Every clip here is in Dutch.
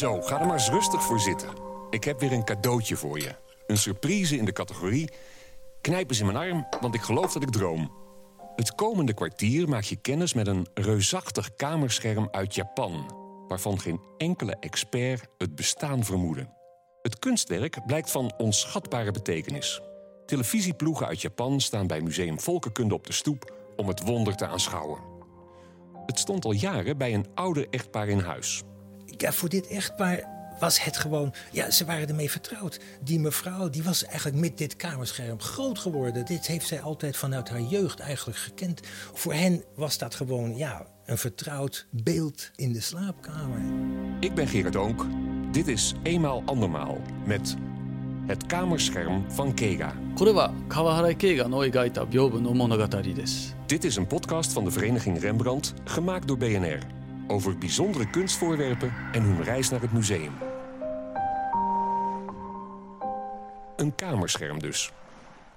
Zo, ga er maar eens rustig voor zitten. Ik heb weer een cadeautje voor je. Een surprise in de categorie... Knijp eens in mijn arm, want ik geloof dat ik droom. Het komende kwartier maak je kennis met een reusachtig kamerscherm uit Japan... waarvan geen enkele expert het bestaan vermoedde. Het kunstwerk blijkt van onschatbare betekenis. Televisieploegen uit Japan staan bij Museum Volkenkunde op de stoep... om het wonder te aanschouwen. Het stond al jaren bij een ouder echtpaar in huis ja, voor dit echtpaar was het gewoon, ja, ze waren ermee vertrouwd. Die mevrouw, die was eigenlijk met dit kamerscherm groot geworden. Dit heeft zij altijd vanuit haar jeugd eigenlijk gekend. Voor hen was dat gewoon, ja, een vertrouwd beeld in de slaapkamer. Ik ben Gerard Oonk. Dit is Eenmaal Andermaal met het kamerscherm van Kega. Dit is een podcast van de Vereniging Rembrandt, gemaakt door BNR. Over bijzondere kunstvoorwerpen en hun reis naar het museum. Een kamerscherm dus.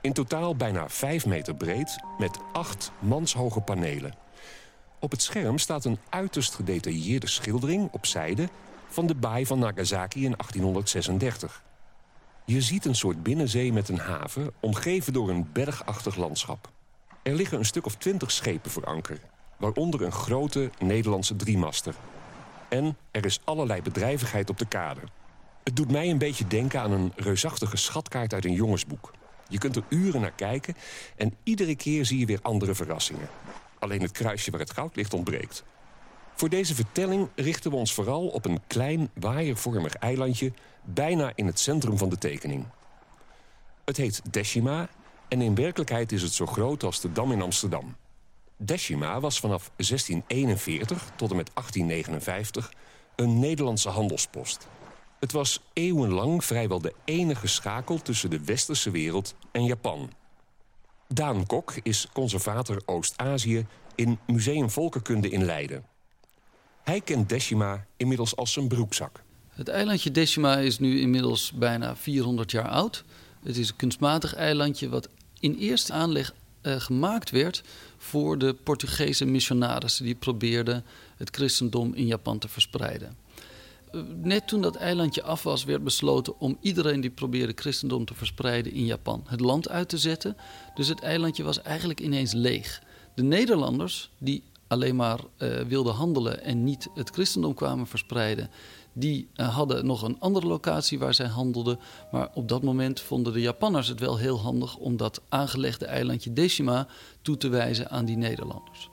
In totaal bijna 5 meter breed, met acht manshoge panelen. Op het scherm staat een uiterst gedetailleerde schildering op zijde... van de baai van Nagasaki in 1836. Je ziet een soort binnenzee met een haven, omgeven door een bergachtig landschap. Er liggen een stuk of twintig schepen voor anker, waaronder een grote Nederlandse driemaster. En er is allerlei bedrijvigheid op de kade. Het doet mij een beetje denken aan een reusachtige schatkaart uit een jongensboek. Je kunt er uren naar kijken en iedere keer zie je weer andere verrassingen. Alleen het kruisje waar het goud ligt ontbreekt. Voor deze vertelling richten we ons vooral op een klein waaiervormig eilandje... bijna in het centrum van de tekening. Het heet Deshima en in werkelijkheid is het zo groot als de Dam in Amsterdam. Deshima was vanaf 1641 tot en met 1859 een Nederlandse handelspost. Het was eeuwenlang vrijwel de enige schakel tussen de westerse wereld en Japan. Daan Kok is conservator Oost-Azië in Museum Volkenkunde in Leiden. Hij kent Deshima inmiddels als zijn broekzak. Het eilandje Decima is nu inmiddels bijna 400 jaar oud. Het is een kunstmatig eilandje wat in eerste aanleg eh, gemaakt werd voor de Portugese missionarissen die probeerden het christendom in Japan te verspreiden. Eh, Net toen dat eilandje af was, werd besloten om iedereen die probeerde christendom te verspreiden in Japan het land uit te zetten. Dus het eilandje was eigenlijk ineens leeg. De Nederlanders, die alleen maar eh, wilden handelen en niet het christendom kwamen verspreiden, die eh, hadden nog een andere locatie waar zij handelden. Maar op dat moment vonden de Japanners het wel heel handig om dat aangelegde eilandje Decima toe te wijzen aan die Nederlanders.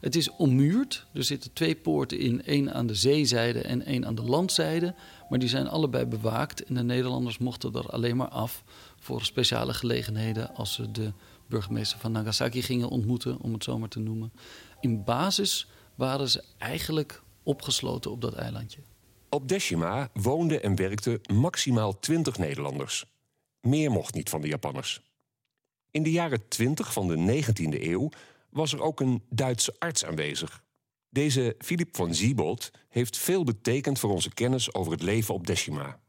Het is ommuurd. Er zitten twee poorten in, één aan de zeezijde en één aan de landzijde. Maar die zijn allebei bewaakt en de Nederlanders mochten er alleen maar af voor speciale gelegenheden als ze de burgemeester van Nagasaki gingen ontmoeten, om het zo maar te noemen. In basis waren ze eigenlijk opgesloten op dat eilandje. Op Deshima woonden en werkten maximaal 20 Nederlanders. Meer mocht niet van de Japanners. In de jaren 20 van de 19e eeuw was er ook een Duitse arts aanwezig. Deze Philip van Siebold heeft veel betekend voor onze kennis over het leven op Deshima.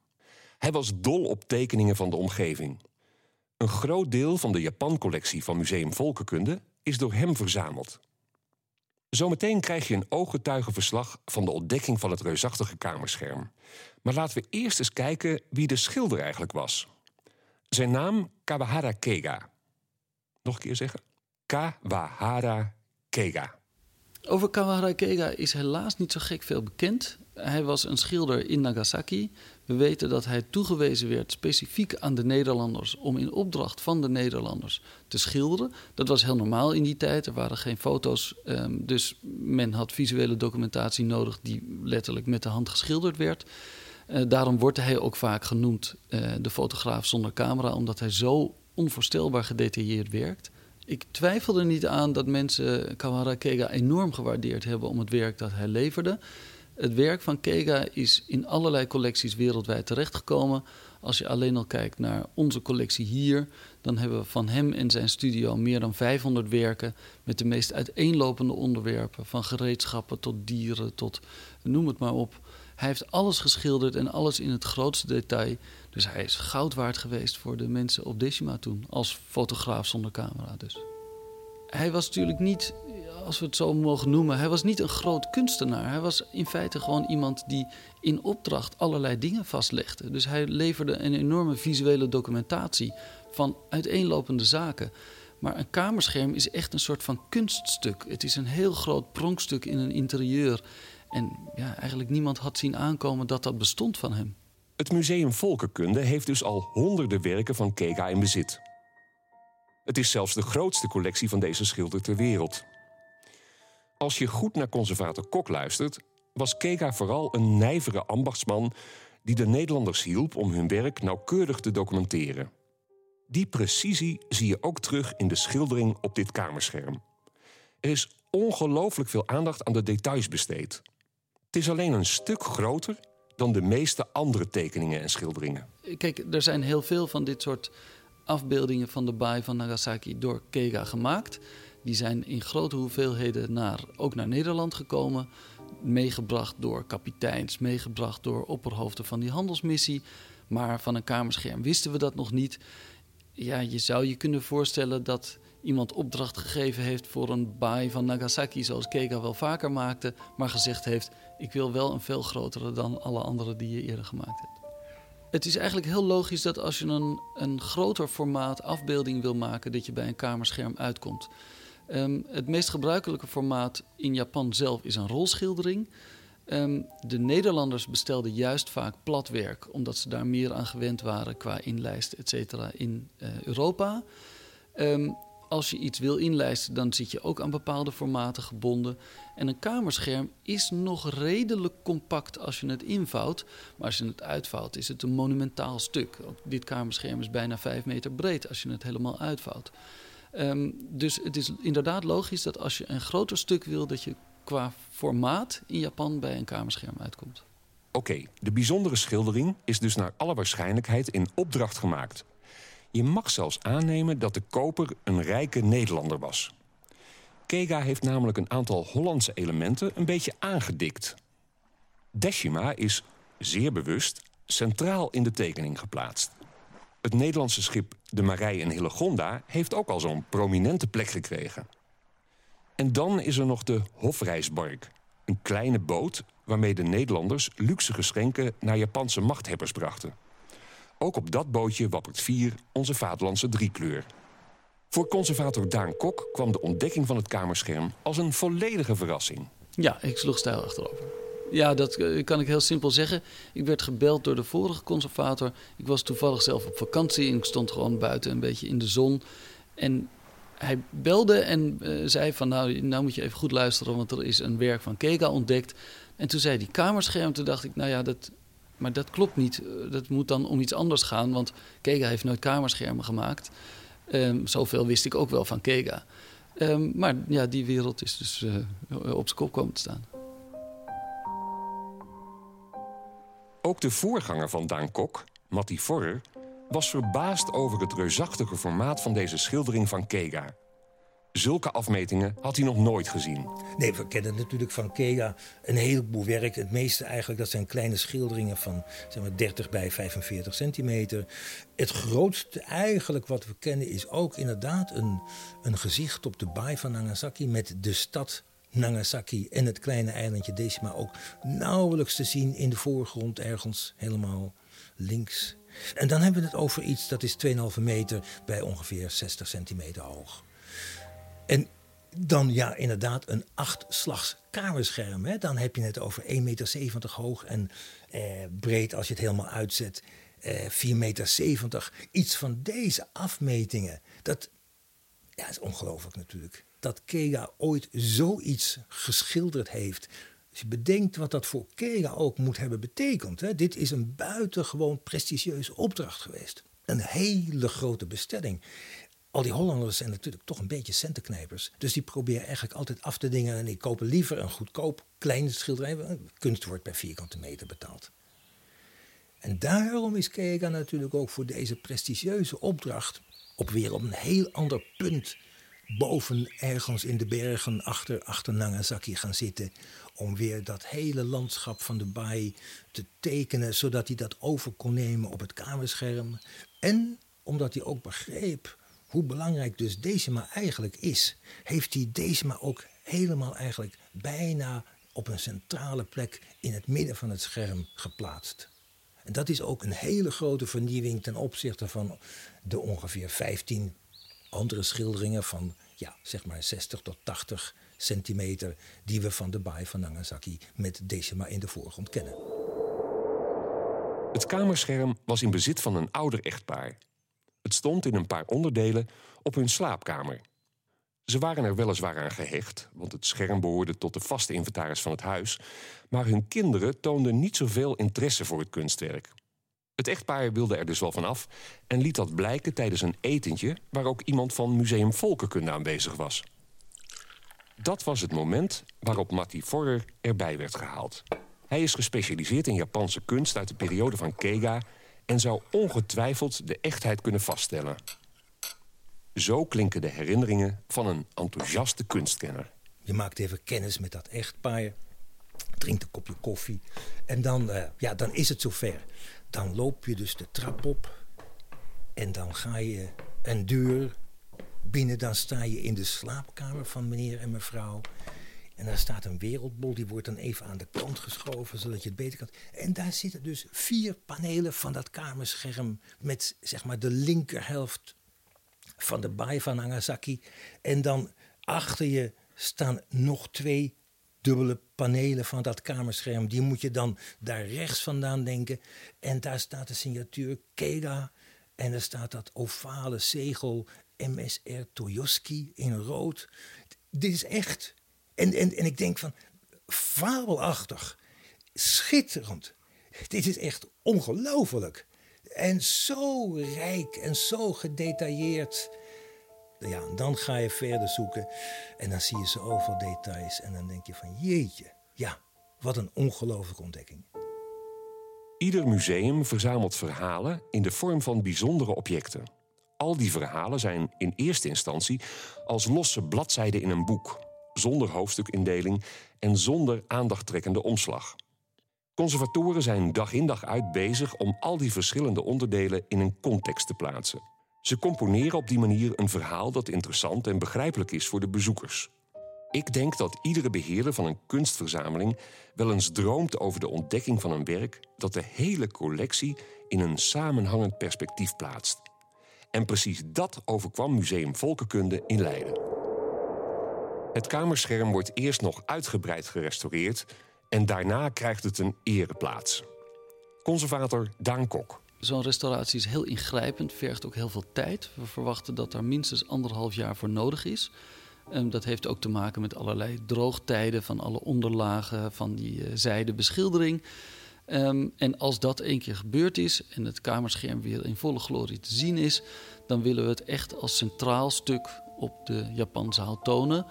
Hij was dol op tekeningen van de omgeving. Een groot deel van de Japan-collectie van Museum Volkenkunde is door hem verzameld. Zometeen krijg je een ooggetuigenverslag van de ontdekking van het reusachtige kamerscherm. Maar laten we eerst eens kijken wie de schilder eigenlijk was. Zijn naam Kawahara Kega. Nog een keer zeggen? Kawahara Kega. Over Kawahara Kega is helaas niet zo gek veel bekend. Hij was een schilder in Nagasaki. We weten dat hij toegewezen werd specifiek aan de Nederlanders om in opdracht van de Nederlanders te schilderen. Dat was heel normaal in die tijd. Er waren geen foto's, ehm, dus men had visuele documentatie nodig die letterlijk met de hand geschilderd werd. Eh, daarom wordt hij ook vaak genoemd eh, de fotograaf zonder camera, omdat hij zo onvoorstelbaar gedetailleerd werkt. Ik twijfel er niet aan dat mensen Kawahara Kega enorm gewaardeerd hebben om het werk dat hij leverde. Het werk van Kega is in allerlei collecties wereldwijd terechtgekomen. Als je alleen al kijkt naar onze collectie hier, dan hebben we van hem en zijn studio meer dan 500 werken met de meest uiteenlopende onderwerpen, van gereedschappen tot dieren tot noem het maar op. Hij heeft alles geschilderd en alles in het grootste detail. Dus hij is goud waard geweest voor de mensen op Decima toen, als fotograaf zonder camera dus. Hij was natuurlijk niet als we het zo mogen noemen, hij was niet een groot kunstenaar. Hij was in feite gewoon iemand die in opdracht allerlei dingen vastlegde. Dus hij leverde een enorme visuele documentatie van uiteenlopende zaken. Maar een kamerscherm is echt een soort van kunststuk. Het is een heel groot pronkstuk in een interieur. En ja, eigenlijk niemand had zien aankomen dat dat bestond van hem. Het Museum Volkenkunde heeft dus al honderden werken van Kega in bezit. Het is zelfs de grootste collectie van deze schilder ter wereld. Als je goed naar conservator Kok luistert, was Kega vooral een nijvere ambachtsman die de Nederlanders hielp om hun werk nauwkeurig te documenteren. Die precisie zie je ook terug in de schildering op dit kamerscherm. Er is ongelooflijk veel aandacht aan de details besteed. Het is alleen een stuk groter dan de meeste andere tekeningen en schilderingen. Kijk, er zijn heel veel van dit soort afbeeldingen van de baai van Nagasaki door Kega gemaakt. Die zijn in grote hoeveelheden naar, ook naar Nederland gekomen. Meegebracht door kapiteins, meegebracht door opperhoofden van die handelsmissie. Maar van een kamerscherm wisten we dat nog niet. Ja, je zou je kunnen voorstellen dat iemand opdracht gegeven heeft voor een baai van Nagasaki, zoals Kega wel vaker maakte, maar gezegd heeft: Ik wil wel een veel grotere dan alle andere die je eerder gemaakt hebt. Het is eigenlijk heel logisch dat als je een, een groter formaat afbeelding wil maken, dat je bij een kamerscherm uitkomt. Um, het meest gebruikelijke formaat in Japan zelf is een rolschildering. Um, de Nederlanders bestelden juist vaak platwerk, omdat ze daar meer aan gewend waren qua inlijsten, et cetera, in uh, Europa. Um, als je iets wil inlijsten, dan zit je ook aan bepaalde formaten gebonden. En een kamerscherm is nog redelijk compact als je het invouwt. Maar als je het uitvouwt, is het een monumentaal stuk. Dit kamerscherm is bijna 5 meter breed als je het helemaal uitvouwt. Um, dus het is inderdaad logisch dat als je een groter stuk wil, dat je qua formaat in Japan bij een kamerscherm uitkomt. Oké, de bijzondere schildering is dus naar alle waarschijnlijkheid in opdracht gemaakt. Je mag zelfs aannemen dat de koper een rijke Nederlander was. Kega heeft namelijk een aantal Hollandse elementen een beetje aangedikt. Decima is, zeer bewust, centraal in de tekening geplaatst. Het Nederlandse schip de Marij in Hillegonda heeft ook al zo'n prominente plek gekregen. En dan is er nog de Hofreisbark, een kleine boot waarmee de Nederlanders luxe geschenken naar Japanse machthebbers brachten. Ook op dat bootje wappert vier onze vaderlandse driekleur. Voor conservator Daan Kok kwam de ontdekking van het kamerscherm als een volledige verrassing. Ja, ik sloeg stijl achterover. Ja, dat eh, kan ik heel simpel zeggen. Ik werd gebeld door de vorige conservator. Ik was toevallig zelf op vakantie en ik stond gewoon buiten een beetje in de zon. En hij belde en uh, zei van nou, nou moet je even goed luisteren, want er is een werk van Kega ontdekt. En toen zei die kamerscherm, toen dacht ik, nou ja, dat, maar dat klopt niet. Eh, dat moet dan om iets anders gaan, want Kega heeft nooit kamerschermen gemaakt. Um, zoveel wist ik ook wel van Kega. Um, maar ja, die wereld is dus op zijn kop komen te staan. Ook de voorganger van Daan Kok, Matti Forrer, was verbaasd over het reusachtige formaat van deze schildering van Kega. Zulke afmetingen had hij nog nooit gezien. Nee, we kennen natuurlijk van Kega een heleboel werk. Het meeste eigenlijk, dat zijn kleine schilderingen van zeg maar, 30 bij 45 centimeter. Het grootste eigenlijk wat we kennen is ook inderdaad een, een gezicht op de baai van Nagasaki... met de stad Nagasaki en het kleine eilandje Decima ook nauwelijks te zien in de voorgrond ergens helemaal links. En dan hebben we het over iets dat is 2,5 meter bij ongeveer 60 centimeter hoog. En dan ja, inderdaad een achtslags kamerscherm. Hè? Dan heb je het over 1,70 meter hoog en eh, breed als je het helemaal uitzet. Eh, 4,70 meter. Iets van deze afmetingen. Dat ja, is ongelooflijk natuurlijk. Dat Kega ooit zoiets geschilderd heeft. Als je bedenkt wat dat voor Kega ook moet hebben betekend. Hè? Dit is een buitengewoon prestigieuze opdracht geweest. Een hele grote bestelling al die Hollanders zijn natuurlijk toch een beetje centenknijpers. Dus die proberen eigenlijk altijd af te dingen. En die kopen liever een goedkoop klein schilderij. Kunst wordt per vierkante meter betaald. En daarom is Kega natuurlijk ook voor deze prestigieuze opdracht op weer op een heel ander punt boven ergens in de bergen achter, achter Nagasaki gaan zitten. Om weer dat hele landschap van de baai te tekenen, zodat hij dat over kon nemen op het kamerscherm. En omdat hij ook begreep hoe belangrijk dus Decima eigenlijk is, heeft hij Decima ook helemaal eigenlijk bijna op een centrale plek in het midden van het scherm geplaatst. En dat is ook een hele grote vernieuwing ten opzichte van de ongeveer 15 andere schilderingen van ja, zeg maar 60 tot 80 centimeter die we van de baai van Nagasaki met Decima in de voorgrond kennen. Het kamerscherm was in bezit van een ouder echtpaar. Het stond in een paar onderdelen op hun slaapkamer. Ze waren er weliswaar aan gehecht, want het scherm behoorde tot de vaste inventaris van het huis, maar hun kinderen toonden niet zoveel interesse voor het kunstwerk. Het echtpaar wilde er dus wel van af en liet dat blijken tijdens een etentje waar ook iemand van Museum Volkenkunde aanwezig was. Dat was het moment waarop Matti Forrer erbij werd gehaald. Hij is gespecialiseerd in Japanse kunst uit de periode van Keiga en zou ongetwijfeld de echtheid kunnen vaststellen. Zo klinken de herinneringen van een enthousiaste kunstkenner. Je maakt even kennis met dat echtpaar, drinkt een kopje koffie en dan, uh, ja, dan is het zover. Dan loop je dus de trap op en dan ga je een deur binnen. Dan sta je in de slaapkamer van meneer en mevrouw. En daar staat een wereldbol, die wordt dan even aan de kant geschoven, zodat je het beter kan. En daar zitten dus vier panelen van dat kamerscherm met zeg maar de linkerhelft van de baai van Nagasaki. En dan achter je staan nog twee dubbele panelen van dat kamerscherm. Die moet je dan daar rechts vandaan denken. En daar staat de signatuur Keda. En er staat dat ovale zegel MSR Toyoski in rood. Dit is echt. En, en, en ik denk van, fabelachtig, schitterend. Dit is echt ongelooflijk. En zo rijk en zo gedetailleerd. Ja, dan ga je verder zoeken en dan zie je zoveel details. En dan denk je van jeetje, ja, wat een ongelooflijke ontdekking. Ieder museum verzamelt verhalen in de vorm van bijzondere objecten. Al die verhalen zijn in eerste instantie als losse bladzijden in een boek, zonder hoofdstukindeling en zonder aandachttrekkende omslag. Conservatoren zijn dag in dag uit bezig om al die verschillende onderdelen in een context te plaatsen. Ze componeren op die manier een verhaal dat interessant en begrijpelijk is voor de bezoekers. Ik denk dat iedere beheerder van een kunstverzameling wel eens droomt over de ontdekking van een werk dat de hele collectie in een samenhangend perspectief plaatst. En precies dat overkwam Museum Volkenkunde in Leiden. Het kamerscherm wordt eerst nog uitgebreid gerestaureerd en daarna krijgt het een ereplaats. Conservator Daan Kok. Zo'n restauratie is heel ingrijpend, vergt ook heel veel tijd. We verwachten dat daar minstens anderhalf jaar voor nodig is. Um, dat heeft ook te maken met allerlei droogtijden van alle onderlagen van die uh, zijde beschildering. Um, en als dat één keer gebeurd is en het kamerscherm weer in volle glorie te zien is, dan willen we het echt als centraal stuk op de Japanzaal tonen.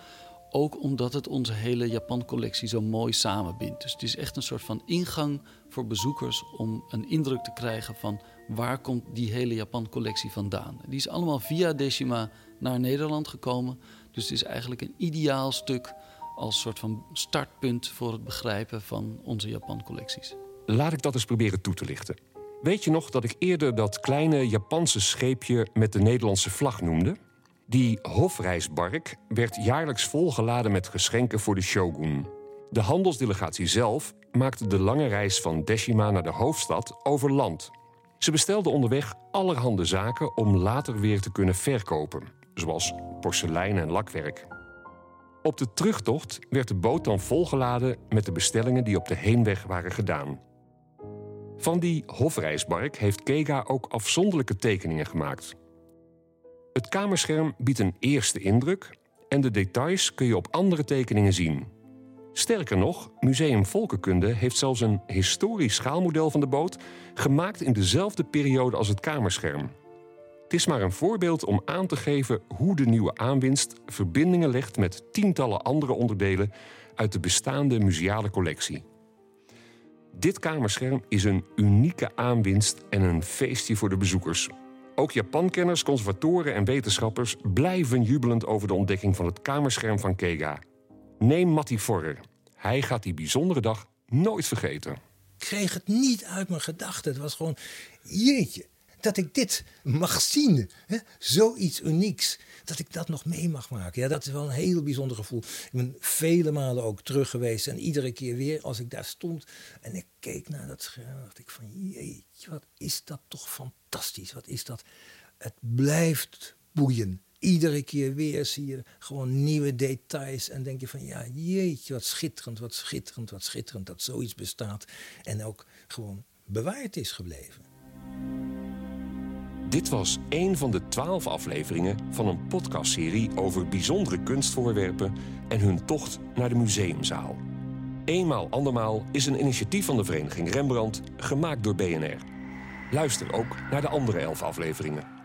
Ook omdat het onze hele Japan-collectie zo mooi samenbindt. Dus het is echt een soort van ingang voor bezoekers om een indruk te krijgen van waar komt die hele Japan-collectie vandaan. Die is allemaal via Decima naar Nederland gekomen. Dus het is eigenlijk een ideaal stuk als soort van startpunt voor het begrijpen van onze Japan-collecties. Laat ik dat eens proberen toe te lichten. Weet je nog dat ik eerder dat kleine Japanse scheepje met de Nederlandse vlag noemde? Die hofreisbark werd jaarlijks volgeladen met geschenken voor de shogun. De handelsdelegatie zelf maakte de lange reis van Deshima naar de hoofdstad over land. Ze bestelde onderweg allerhande zaken om later weer te kunnen verkopen, zoals porselein en lakwerk. Op de terugtocht werd de boot dan volgeladen met de bestellingen die op de heenweg waren gedaan. Van die hofreisbark heeft Kega ook afzonderlijke tekeningen gemaakt. Het kamerscherm biedt een eerste indruk en de details kun je op andere tekeningen zien. Sterker nog, Museum Volkenkunde heeft zelfs een historisch schaalmodel van de boot gemaakt in dezelfde periode als het kamerscherm. Het is maar een voorbeeld om aan te geven hoe de nieuwe aanwinst verbindingen legt met tientallen andere onderdelen uit de bestaande museale collectie. Dit kamerscherm is een unieke aanwinst en een feestje voor de bezoekers. Ook Japankenners, conservatoren en wetenschappers blijven jubelend over de ontdekking van het kamerscherm van Kega. Neem Matti Forrer. Hij gaat die bijzondere dag nooit vergeten. Ik kreeg het niet uit mijn gedachten. Het was gewoon, jeetje, dat ik dit mag zien. Hè? Zoiets unieks. Dat ik dat nog mee mag maken. Ja, dat is wel een heel bijzonder gevoel. Ik ben vele malen ook terug geweest. En iedere keer weer als ik daar stond en ik keek naar dat scherm, dacht ik van jeetje, wat is dat toch fantastisch. Wat is dat? Het blijft boeien. Iedere keer weer zie je gewoon nieuwe details en denk je van ja, jeetje, wat schitterend, wat schitterend, wat schitterend dat zoiets bestaat en ook gewoon bewaard is gebleven. Dit was een van de twaalf afleveringen van een podcastserie over bijzondere kunstvoorwerpen en hun tocht naar de museumzaal. Eenmaal andermaal is een initiatief van de Vereniging Rembrandt gemaakt door BNR. Luister ook naar de andere elf afleveringen.